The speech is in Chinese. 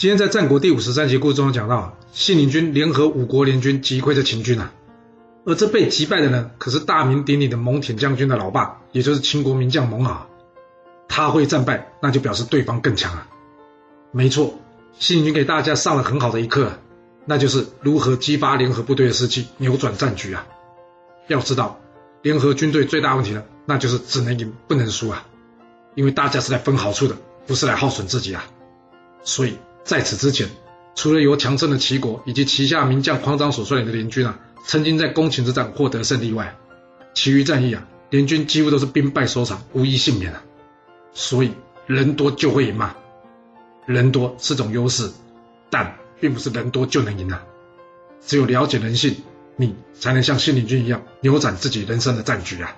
今天在战国第五十三节故事中讲到，信陵君联合五国联军击溃这秦军啊，而这被击败的呢，可是大名鼎鼎的蒙恬将军的老爸，也就是秦国名将蒙骜。他会战败，那就表示对方更强啊。没错，信陵君给大家上了很好的一课，那就是如何激发联合部队的士气，扭转战局啊。要知道，联合军队最大问题呢，那就是只能赢不能输啊，因为大家是来分好处的，不是来耗损自己啊。所以。在此之前，除了由强盛的齐国以及旗下名将匡章所率领的联军啊，曾经在攻秦之战获得胜利外，其余战役啊，联军几乎都是兵败收场，无一幸免啊。所以人多就会赢嘛，人多是种优势，但并不是人多就能赢啊。只有了解人性，你才能像信陵君一样扭转自己人生的战局啊。